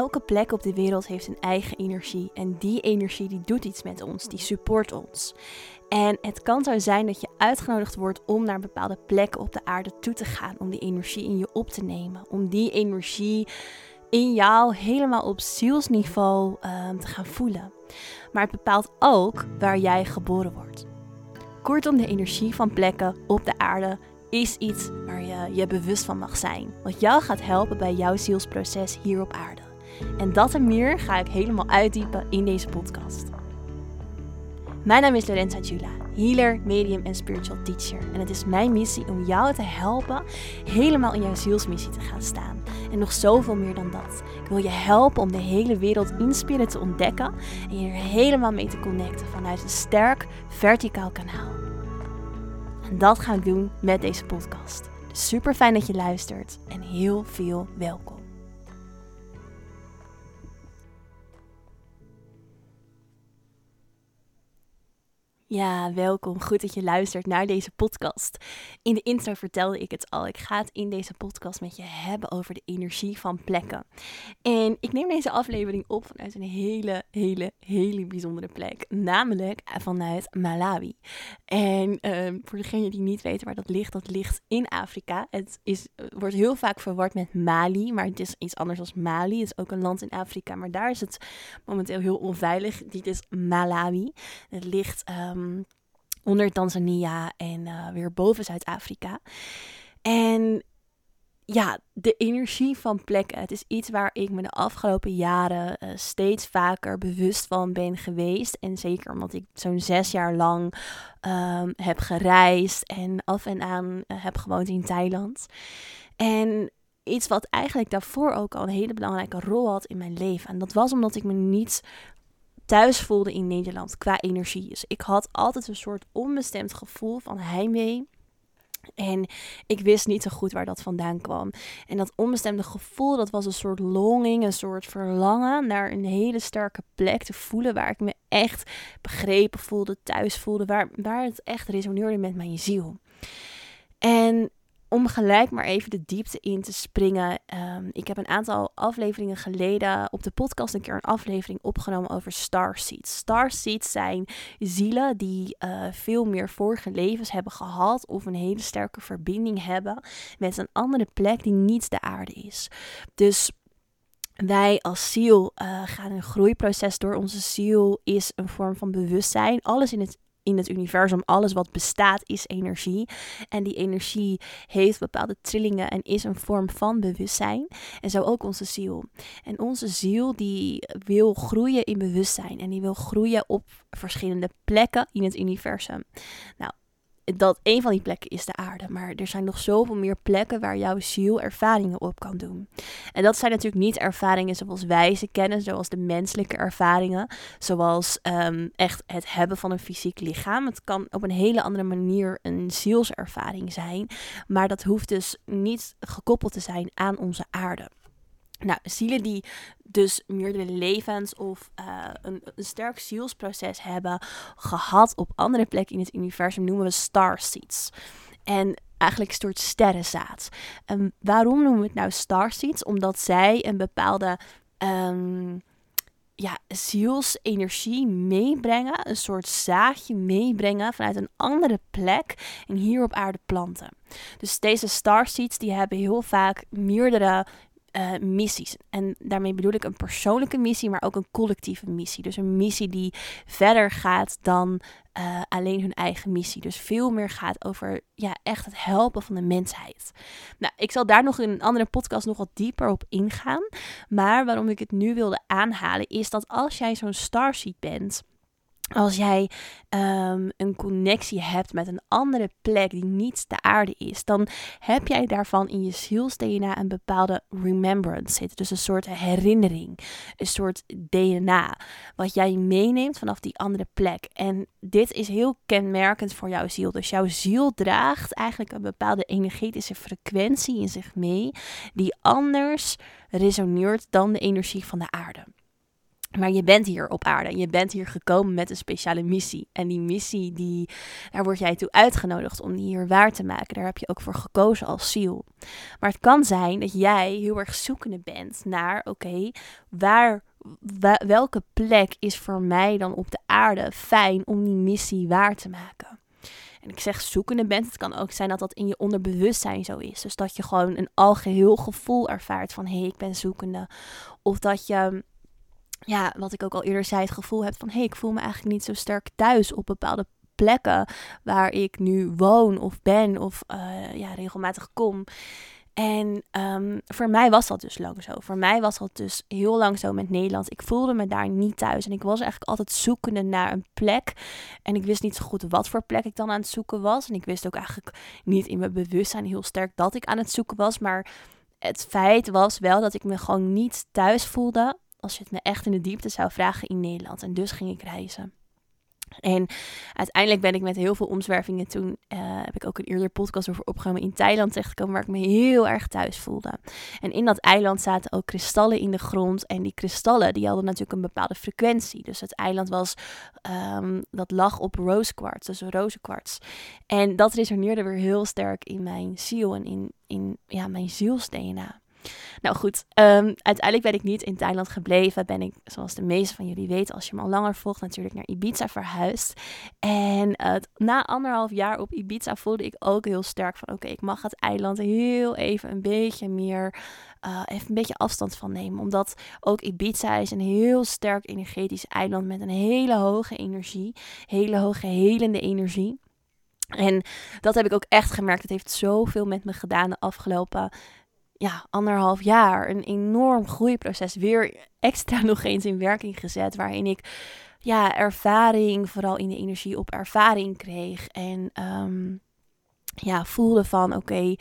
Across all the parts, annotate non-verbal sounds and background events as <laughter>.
elke plek op de wereld heeft een eigen energie. En die energie die doet iets met ons, die support ons. En het kan zo zijn dat je uitgenodigd wordt om naar bepaalde plekken op de aarde toe te gaan. Om die energie in je op te nemen. Om die energie in jou helemaal op zielsniveau uh, te gaan voelen. Maar het bepaalt ook waar jij geboren wordt. Kortom, de energie van plekken op de aarde is iets waar je je bewust van mag zijn. Wat jou gaat helpen bij jouw zielsproces hier op aarde. En dat en meer ga ik helemaal uitdiepen in deze podcast. Mijn naam is Lorenza Jula, healer, medium en spiritual teacher. En het is mijn missie om jou te helpen helemaal in jouw zielsmissie te gaan staan. En nog zoveel meer dan dat. Ik wil je helpen om de hele wereld in te ontdekken en je er helemaal mee te connecten vanuit een sterk verticaal kanaal. En dat gaan we doen met deze podcast. Super fijn dat je luistert en heel veel welkom. Ja, welkom. Goed dat je luistert naar deze podcast. In de intro vertelde ik het al. Ik ga het in deze podcast met je hebben over de energie van plekken. En ik neem deze aflevering op vanuit een hele, hele, hele bijzondere plek. Namelijk vanuit Malawi. En uh, voor degenen die niet weten waar dat ligt, dat ligt in Afrika. Het is, wordt heel vaak verward met Mali, maar het is iets anders dan Mali. Het is ook een land in Afrika, maar daar is het momenteel heel onveilig. Dit is Malawi. Het ligt... Um, um, onder Tanzania en uh, weer boven Zuid-Afrika. En ja, de energie van plekken. Het is iets waar ik me de afgelopen jaren uh, steeds vaker bewust van ben geweest. En zeker omdat ik zo'n zes jaar lang um, heb gereisd en af en aan uh, heb gewoond in Thailand. En iets wat eigenlijk daarvoor ook al een hele belangrijke rol had in mijn leven. En dat was omdat ik me niet thuis voelde in Nederland qua energie. Dus ik had altijd een soort onbestemd gevoel van heimwee. En ik wist niet zo goed waar dat vandaan kwam. En dat onbestemde gevoel, dat was een soort longing, een soort verlangen naar een hele sterke plek te voelen waar ik me echt begrepen voelde, thuis voelde, waar, waar het echt resoneerde met mijn ziel. En om gelijk maar even de diepte in te springen. Um, ik heb een aantal afleveringen geleden op de podcast een keer een aflevering opgenomen over starseeds. Starseeds zijn zielen die uh, veel meer vorige levens hebben gehad of een hele sterke verbinding hebben met een andere plek die niet de aarde is. Dus wij als ziel uh, gaan een groeiproces door. Onze ziel is een vorm van bewustzijn. Alles in het in het universum, alles wat bestaat, is energie. En die energie heeft bepaalde trillingen en is een vorm van bewustzijn. En zo ook onze ziel. En onze ziel die wil groeien in bewustzijn. En die wil groeien op verschillende plekken in het universum. Nou, dat een van die plekken is de aarde. Maar er zijn nog zoveel meer plekken waar jouw ziel ervaringen op kan doen. En dat zijn natuurlijk niet ervaringen zoals wij ze kennen, zoals de menselijke ervaringen. Zoals um, echt het hebben van een fysiek lichaam. Het kan op een hele andere manier een zielservaring zijn. Maar dat hoeft dus niet gekoppeld te zijn aan onze aarde. Nou, zielen die dus meerdere levens of uh, een, een, sterk zielsproces hebben gehad op andere plekken in het universum, noemen we starseeds. En eigenlijk een soort sterrenzaad. En waarom noemen we het nou starseeds? Omdat zij een bepaalde um, ja, zielsenergie meebrengen, een soort zaadje meebrengen vanuit een andere plek en hier op aarde planten. Dus deze starseeds die hebben heel vaak meerdere uh, missies. En daarmee bedoel ik een persoonlijke missie, maar ook een collectieve missie. Dus een missie die verder gaat dan uh, alleen hun eigen missie. Dus veel meer gaat over ja, echt het helpen van de mensheid. Nou, ik zal daar nog in een andere podcast nog wat dieper op ingaan. Maar waarom ik het nu wilde aanhalen, is dat als jij zo'n starseed bent als jij um, een connectie hebt met een andere plek die niet de aarde is, dan heb jij daarvan in je ziels-DNA een bepaalde remembrance zitten. Dus een soort herinnering, een soort DNA, wat jij meeneemt vanaf die andere plek. En dit is heel kenmerkend voor jouw ziel. Dus jouw ziel draagt eigenlijk een bepaalde energetische frequentie in zich mee, die anders resoneert dan de energie van de aarde. Maar je bent hier op aarde. Je bent hier gekomen met een speciale missie. En die missie, die, daar word jij toe uitgenodigd om die hier waar te maken. Daar heb je ook voor gekozen als ziel. Maar het kan zijn dat jij heel erg zoekende bent naar, oké, waar, welke plek is voor mij dan op de aarde fijn om die missie waar te maken? En ik zeg zoekende bent, het kan ook zijn dat dat in je onderbewustzijn zo is. Dus dat je gewoon een algeheel gevoel ervaart van hé, hey, ik ben zoekende. Of dat je ja, wat ik ook al eerder zei, het gevoel heb van hé, hey, ik voel me eigenlijk niet zo sterk thuis op bepaalde plekken waar ik nu woon of ben of uh, ja, regelmatig kom. En um, voor mij was dat dus lang zo. Voor mij was dat dus heel lang zo met Nederland. Ik voelde me daar niet thuis. En ik was eigenlijk altijd zoekende naar een plek. En ik wist niet zo goed wat voor plek ik dan aan het zoeken was. En ik wist ook eigenlijk niet in mijn bewustzijn heel sterk dat ik aan het zoeken was. Maar het feit was wel dat ik me gewoon niet thuis voelde als je het me echt in de diepte zou vragen in Nederland. En dus ging ik reizen. En uiteindelijk ben ik met heel veel omzwervingen toen, uh, heb ik ook een eerder podcast over opgenomen, in Thailand terechtgekomen waar ik me heel erg thuis voelde. En in dat eiland zaten ook kristallen in de grond en die kristallen die hadden natuurlijk een bepaalde frequentie. Dus het eiland was, um, dat lag op rose quartz, dus rozenkwarts. En dat resoneerde weer heel sterk in mijn ziel en in, in ja, mijn ziels-DNA. Nou goed, um, uiteindelijk ben ik niet in Thailand gebleven. Ben ik, zoals de meeste van jullie weten, als je me al langer volgt, natuurlijk naar Ibiza verhuisd. En uh, na anderhalf jaar op Ibiza voelde ik ook heel sterk van: oké, ik mag het eiland heel even een beetje meer, uh, even een beetje afstand van nemen. Omdat ook Ibiza is een heel sterk energetisch eiland met een hele hoge energie, hele hoge helende energie. En dat heb ik ook echt gemerkt. Het heeft zoveel met me gedaan de afgelopen ja, anderhalf jaar een enorm groeiproces weer extra <laughs> nog eens in werking gezet. Waarin ik ja, ervaring, vooral in de energie op ervaring kreeg. En ehm, ja, voelde van oké,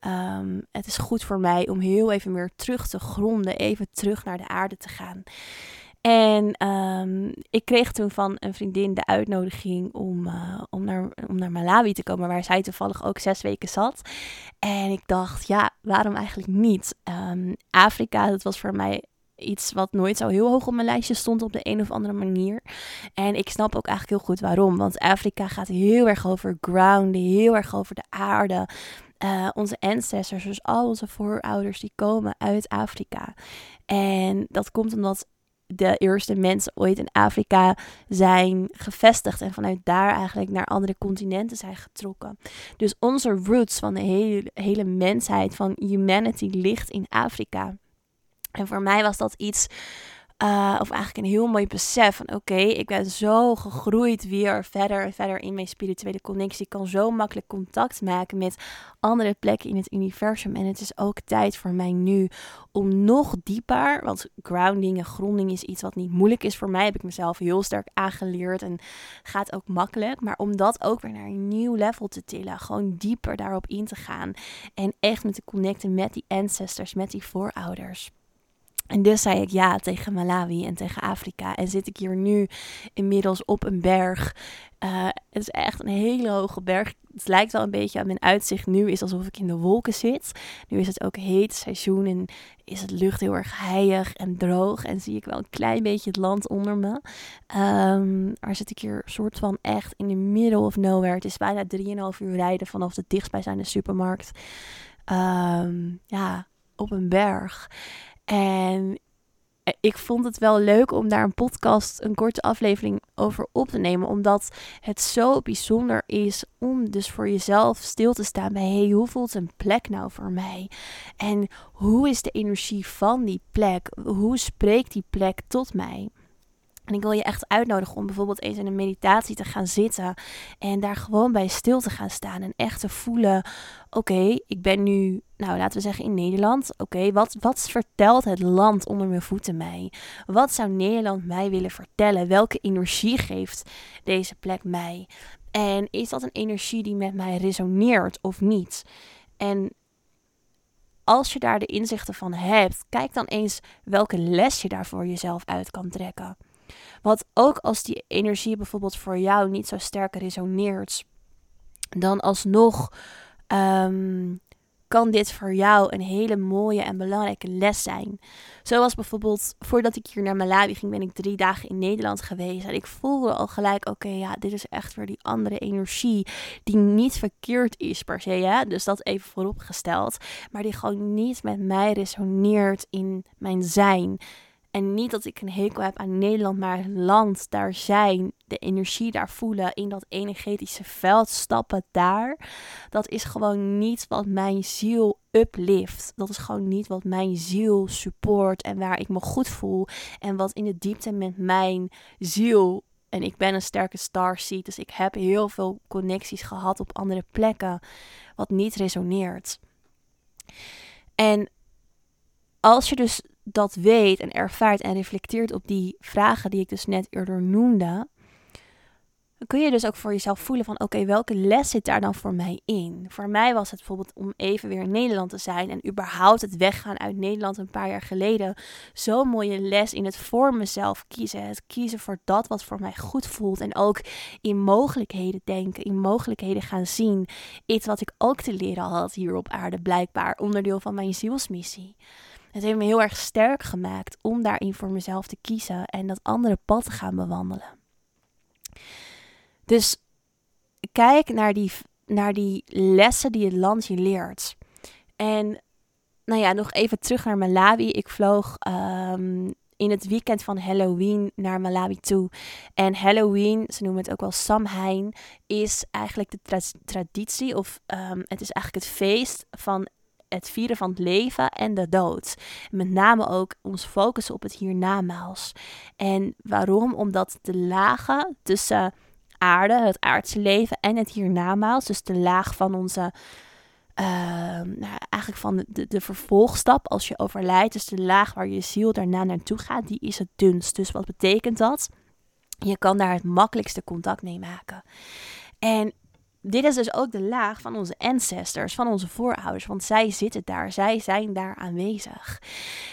ehm, het is goed voor mij om heel even meer terug te gronden. Even terug naar de aarde te gaan. En um, ik kreeg toen van een vriendin de uitnodiging om, uh, om, naar, om naar Malawi te komen, waar zij toevallig ook zes weken zat. En ik dacht, ja, waarom eigenlijk niet? Um, Afrika, dat was voor mij iets wat nooit zo heel hoog op mijn lijstje stond op de een of andere manier. En ik snap ook eigenlijk heel goed waarom. Want Afrika gaat heel erg over grounden, heel erg over de aarde. Uh, onze ancestors, dus al onze voorouders, die komen uit Afrika. En dat komt omdat de eerste mensen ooit in Afrika zijn gevestigd en vanuit daar eigenlijk naar andere continenten zijn getrokken. Dus onze roots van de hele, hele mensheid, van humanity, ligt in Afrika. En voor mij was dat iets uh, of eigenlijk een heel mooi besef van oké, ik ben zo gegroeid weer verder en verder in mijn spirituele connectie. Ik kan zo makkelijk contact maken met andere plekken in het universum. En het is ook tijd voor mij nu om nog dieper, want grounding en gronding is iets wat niet moeilijk is voor mij. Heb ik mezelf heel sterk aangeleerd en gaat ook makkelijk. Maar om dat ook weer naar een nieuw level te tillen, gewoon dieper daarop in te gaan. En echt met te connecten met die ancestors, met die voorouders. En dus zei ik ja tegen Malawi en tegen Afrika. En zit ik hier nu inmiddels op een berg. Uh, het is echt een hele hoge berg. Het lijkt wel een beetje aan mijn uitzicht nu is alsof ik in de wolken zit. Nu is het ook heet seizoen en is het lucht heel erg heilig en droog. En zie ik wel een klein beetje het land onder me. Um, maar zit ik hier soort van echt in de middle of nowhere. Het is bijna 3,5 uur rijden vanaf de dichtstbijzijnde supermarkt. Um, ja, op een berg. En eh, ik vond het wel leuk om daar een podcast, een korte aflevering over op te nemen. Omdat het zo bijzonder is om dus voor jezelf stil te staan bij hey, hoe voelt een plek nou voor mij? En hoe is de energie van die plek? Hoe spreekt die plek tot mij? En ik wil je echt uitnodigen om bijvoorbeeld eens in een meditatie te gaan zitten en daar gewoon bij stil te gaan staan en echt te voelen: oké, ik ben nu, nou laten we zeggen in Nederland. Oké, wat, wat vertelt het land onder mijn voeten mij? Wat zou Nederland mij willen vertellen? Welke energie geeft deze plek mij? En is dat een energie die met mij resoneert of niet? En als je daar de inzichten van hebt, kijk dan eens welke les je daar voor jezelf uit kan trekken. Want ook als die energie bijvoorbeeld voor jou niet zo sterk resoneert, dan alsnog um, kan dit voor jou een hele mooie en belangrijke les zijn. Zoals bijvoorbeeld, voordat ik hier naar Malawi ging, ben ik drie dagen in Nederland geweest. En ik voelde al gelijk, oké, ja, dit is echt weer die andere energie. Die niet verkeerd is per se, hè? dus dat even vooropgesteld. Maar die gewoon niet met mij resoneert in mijn zijn. En niet dat ik een hekel heb aan Nederland, maar het land, daar zijn, de energie daar voelen, in dat energetische veld stappen daar. Dat is gewoon niet wat mijn ziel uplift. Dat is gewoon niet wat mijn ziel support en waar ik me goed voel. En wat in de diepte met mijn ziel. En ik ben een sterke starseed, dus ik heb heel veel connecties gehad op andere plekken. Wat niet resoneert. En als je dus dat weet en ervaart en reflecteert op die vragen die ik dus net eerder noemde, dan kun je dus ook voor jezelf voelen van oké, welke les zit daar dan voor mij in? Voor mij was het bijvoorbeeld om even weer in Nederland te zijn en überhaupt het weggaan uit Nederland een paar jaar geleden. Zo'n mooie les in het voor mezelf kiezen. Het kiezen voor dat wat voor mij goed voelt en ook in mogelijkheden denken, in mogelijkheden gaan zien. Iets wat ik ook te leren had hier op aarde, blijkbaar onderdeel van mijn zielsmissie. Het heeft me heel erg sterk gemaakt om daarin voor mezelf te kiezen en dat andere pad te gaan bewandelen. Dus kijk naar die, naar die lessen die het land je leert. En nou ja, nog even terug naar Malawi. Ik vloog um, in het weekend van Halloween naar Malawi toe. En Halloween, ze noemen het ook wel Samhain, is eigenlijk de traditie, of um, het is eigenlijk het feest van het vieren van het leven en de dood. Met name ook ons focussen op het hiernamaals. En waarom? Omdat de lagen tussen aarde, het aardse leven en het hiernamaals, dus de laag van onze uh, nou, eigenlijk van de, de vervolgstap als je overlijdt, dus de laag waar je ziel daarna naartoe gaat, die is het dunst. Dus wat betekent dat? Je kan daar het makkelijkste contact mee maken. En dit is dus ook de laag van onze ancestors, van onze voorouders, want zij zitten daar, zij zijn daar aanwezig.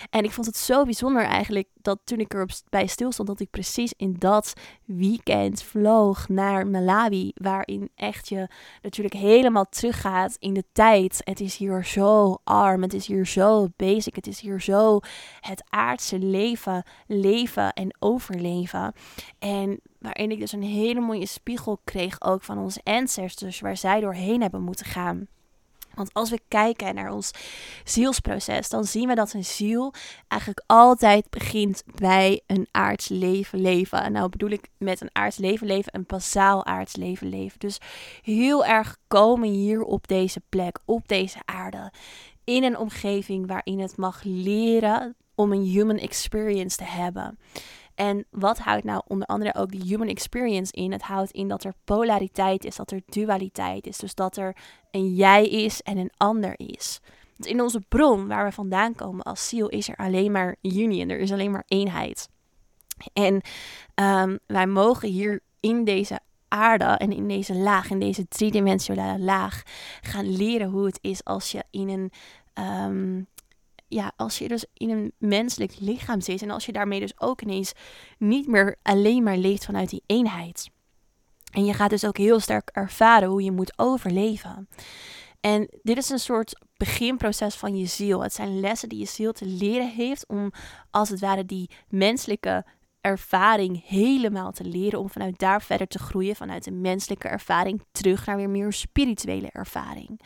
En ik vond het zo bijzonder eigenlijk dat toen ik er bij stilstond, dat ik precies in dat weekend vloog naar Malawi, waarin echt je natuurlijk helemaal teruggaat in de tijd. Het is hier zo arm, het is hier zo basic, het is hier zo het aardse leven, leven en overleven. En waarin ik dus een hele mooie spiegel kreeg ook van onze ancestors, waar zij doorheen hebben moeten gaan. Want als we kijken naar ons zielsproces, dan zien we dat een ziel eigenlijk altijd begint bij een aards leven leven. En nou bedoel ik met een aards leven leven een basaal aards leven leven. Dus heel erg komen hier op deze plek, op deze aarde, in een omgeving waarin het mag leren om een human experience te hebben. En wat houdt nou onder andere ook die human experience in? Het houdt in dat er polariteit is, dat er dualiteit is. Dus dat er een jij is en een ander is. Dus in onze bron, waar we vandaan komen als ziel, is er alleen maar union. Er is alleen maar eenheid. En um, wij mogen hier in deze aarde en in deze laag, in deze driedimensionale laag, gaan leren hoe het is als je in een um, ja, als je dus in een menselijk lichaam zit en als je daarmee dus ook ineens niet meer alleen maar leeft vanuit die eenheid. En je gaat dus ook heel sterk ervaren hoe je moet overleven. En dit is een soort beginproces van je ziel. Het zijn lessen die je ziel te leren heeft om als het ware die menselijke ervaring helemaal te leren om vanuit daar verder te groeien, vanuit een menselijke ervaring terug naar weer meer spirituele ervaring.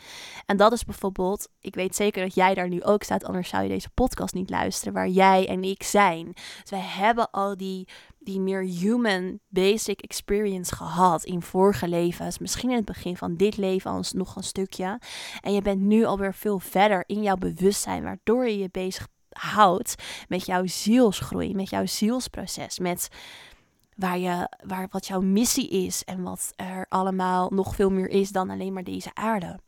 En dat is bijvoorbeeld, ik weet zeker dat jij daar nu ook staat, anders zou je deze podcast niet luisteren, waar jij en ik zijn. Dus wij hebben al die, die meer human basic experience gehad in vorige levens, misschien in het begin van dit leven als nog een stukje. En je bent nu alweer veel verder in jouw bewustzijn, waardoor je je bezig houdt met jouw zielsgroei, met jouw zielsproces, met waar je, waar, wat jouw missie is en wat er allemaal nog veel meer is dan alleen maar deze aarde.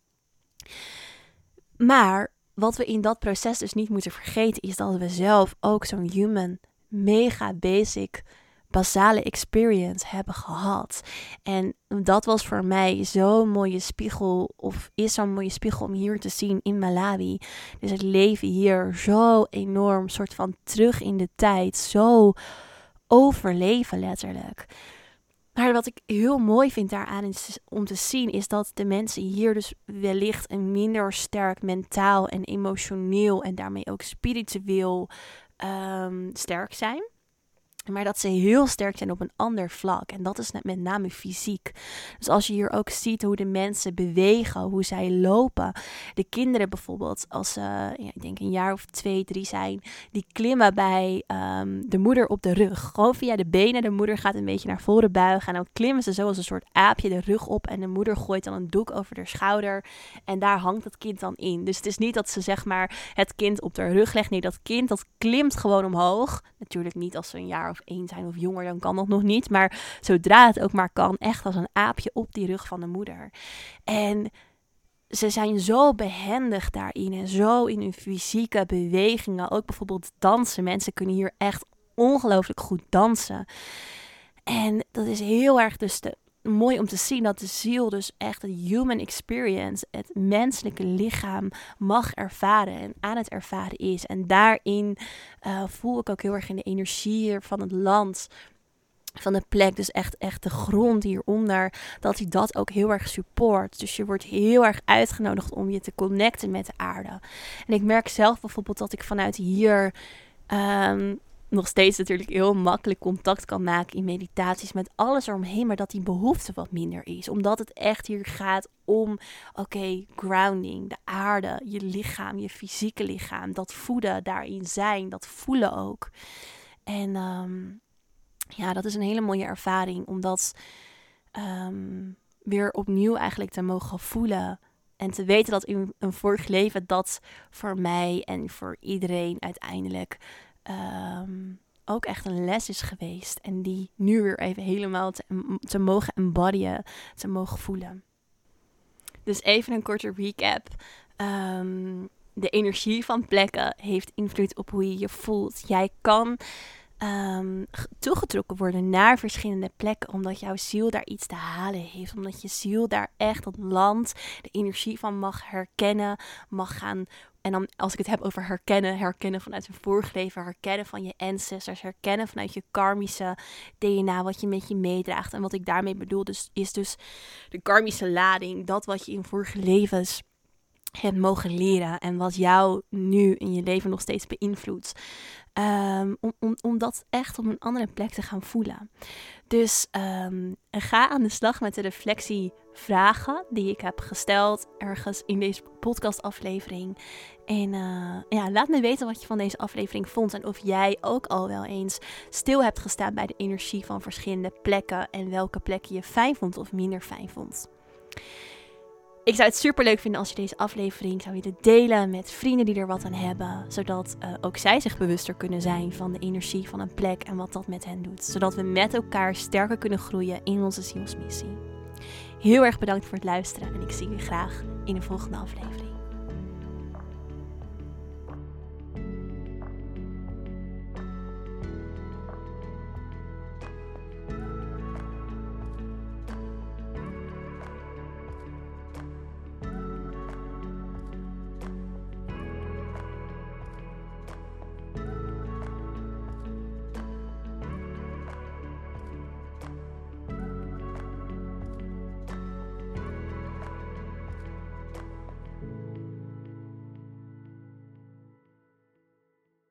Maar wat we in dat proces dus niet moeten vergeten is dat we zelf ook zo'n human, mega basic basale experience hebben gehad. En dat was voor mij zo'n mooie spiegel, of is zo'n mooie spiegel om hier te zien in Malawi. Dus het leven hier zo enorm, soort van terug in de tijd, zo overleven letterlijk. Maar wat ik heel mooi vind daaraan is om te zien, is dat de mensen hier dus wellicht een minder sterk mentaal en emotioneel en daarmee ook spiritueel um, sterk zijn. Maar dat ze heel sterk zijn op een ander vlak. En dat is met name fysiek. Dus als je hier ook ziet hoe de mensen bewegen, hoe zij lopen. De kinderen bijvoorbeeld, als ze, ja, ik denk een jaar of twee, drie zijn, die klimmen bij um, de moeder op de rug. Gewoon via de benen. De moeder gaat een beetje naar voren buigen. En dan klimmen ze zo als een soort aapje de rug op. En de moeder gooit dan een doek over haar schouder. En daar hangt het kind dan in. Dus het is niet dat ze zeg maar het kind op de rug legt. Nee, dat kind dat klimt gewoon omhoog. Natuurlijk niet als ze een jaar of één zijn of jonger, dan kan dat nog niet. Maar zodra het ook maar kan, echt als een aapje op die rug van de moeder. En ze zijn zo behendig daarin en zo in hun fysieke bewegingen. Ook bijvoorbeeld dansen. Mensen kunnen hier echt ongelooflijk goed dansen. En dat is heel erg dus de, mooi om te zien dat de ziel dus echt het human experience, het menselijke lichaam mag ervaren en aan het ervaren is. En daarin uh, voel ik ook heel erg in de energie van het land, van de plek, dus echt, echt de grond hieronder, dat hij dat ook heel erg support. Dus je wordt heel erg uitgenodigd om je te connecten met de aarde. En ik merk zelf bijvoorbeeld dat ik vanuit hier um, nog steeds natuurlijk heel makkelijk contact kan maken in meditaties met alles eromheen, maar dat die behoefte wat minder is. Omdat het echt hier gaat om, oké, grounding, de aarde, je lichaam, je fysieke lichaam, dat voeden, daarin zijn, dat voelen ook. En um, ja, dat is een hele mooie ervaring, omdat um, weer opnieuw eigenlijk te mogen voelen. En te weten dat in een vorig leven dat voor mij en voor iedereen uiteindelijk um, ook echt een les is geweest. En die nu weer even helemaal te, te mogen embodyen, te mogen voelen. Dus even een korte recap. Um, de energie van plekken heeft invloed op hoe je je voelt. Jij kan um, toegetrokken worden naar verschillende plekken, omdat jouw ziel daar iets te halen heeft. Omdat je ziel daar echt dat land, de energie van mag herkennen, mag gaan en dan als ik het heb over herkennen, herkennen vanuit een vorige leven, herkennen van je ancestors, herkennen vanuit je karmische DNA, wat je met je meedraagt. En wat ik daarmee bedoel, dus, is dus de karmische lading, dat wat je in vorige levens hebt mogen leren en wat jou nu in je leven nog steeds beïnvloedt. Ehm, om, om, om dat echt op een andere plek te gaan voelen. Dus um, ga aan de slag met de reflectievragen die ik heb gesteld ergens in deze podcastaflevering. En uh, ja, laat me weten wat je van deze aflevering vond. En of jij ook al wel eens stil hebt gestaan bij de energie van verschillende plekken. En welke plekken je fijn vond of minder fijn vond. Ik zou het super leuk vinden als je deze aflevering zou willen delen met vrienden die er wat aan hebben. Zodat uh, ook zij zich bewuster kunnen zijn van de energie van een plek en wat dat met hen doet. Zodat we met elkaar sterker kunnen groeien in onze zielsmissie. Heel erg bedankt voor het luisteren en ik zie je graag in de volgende aflevering.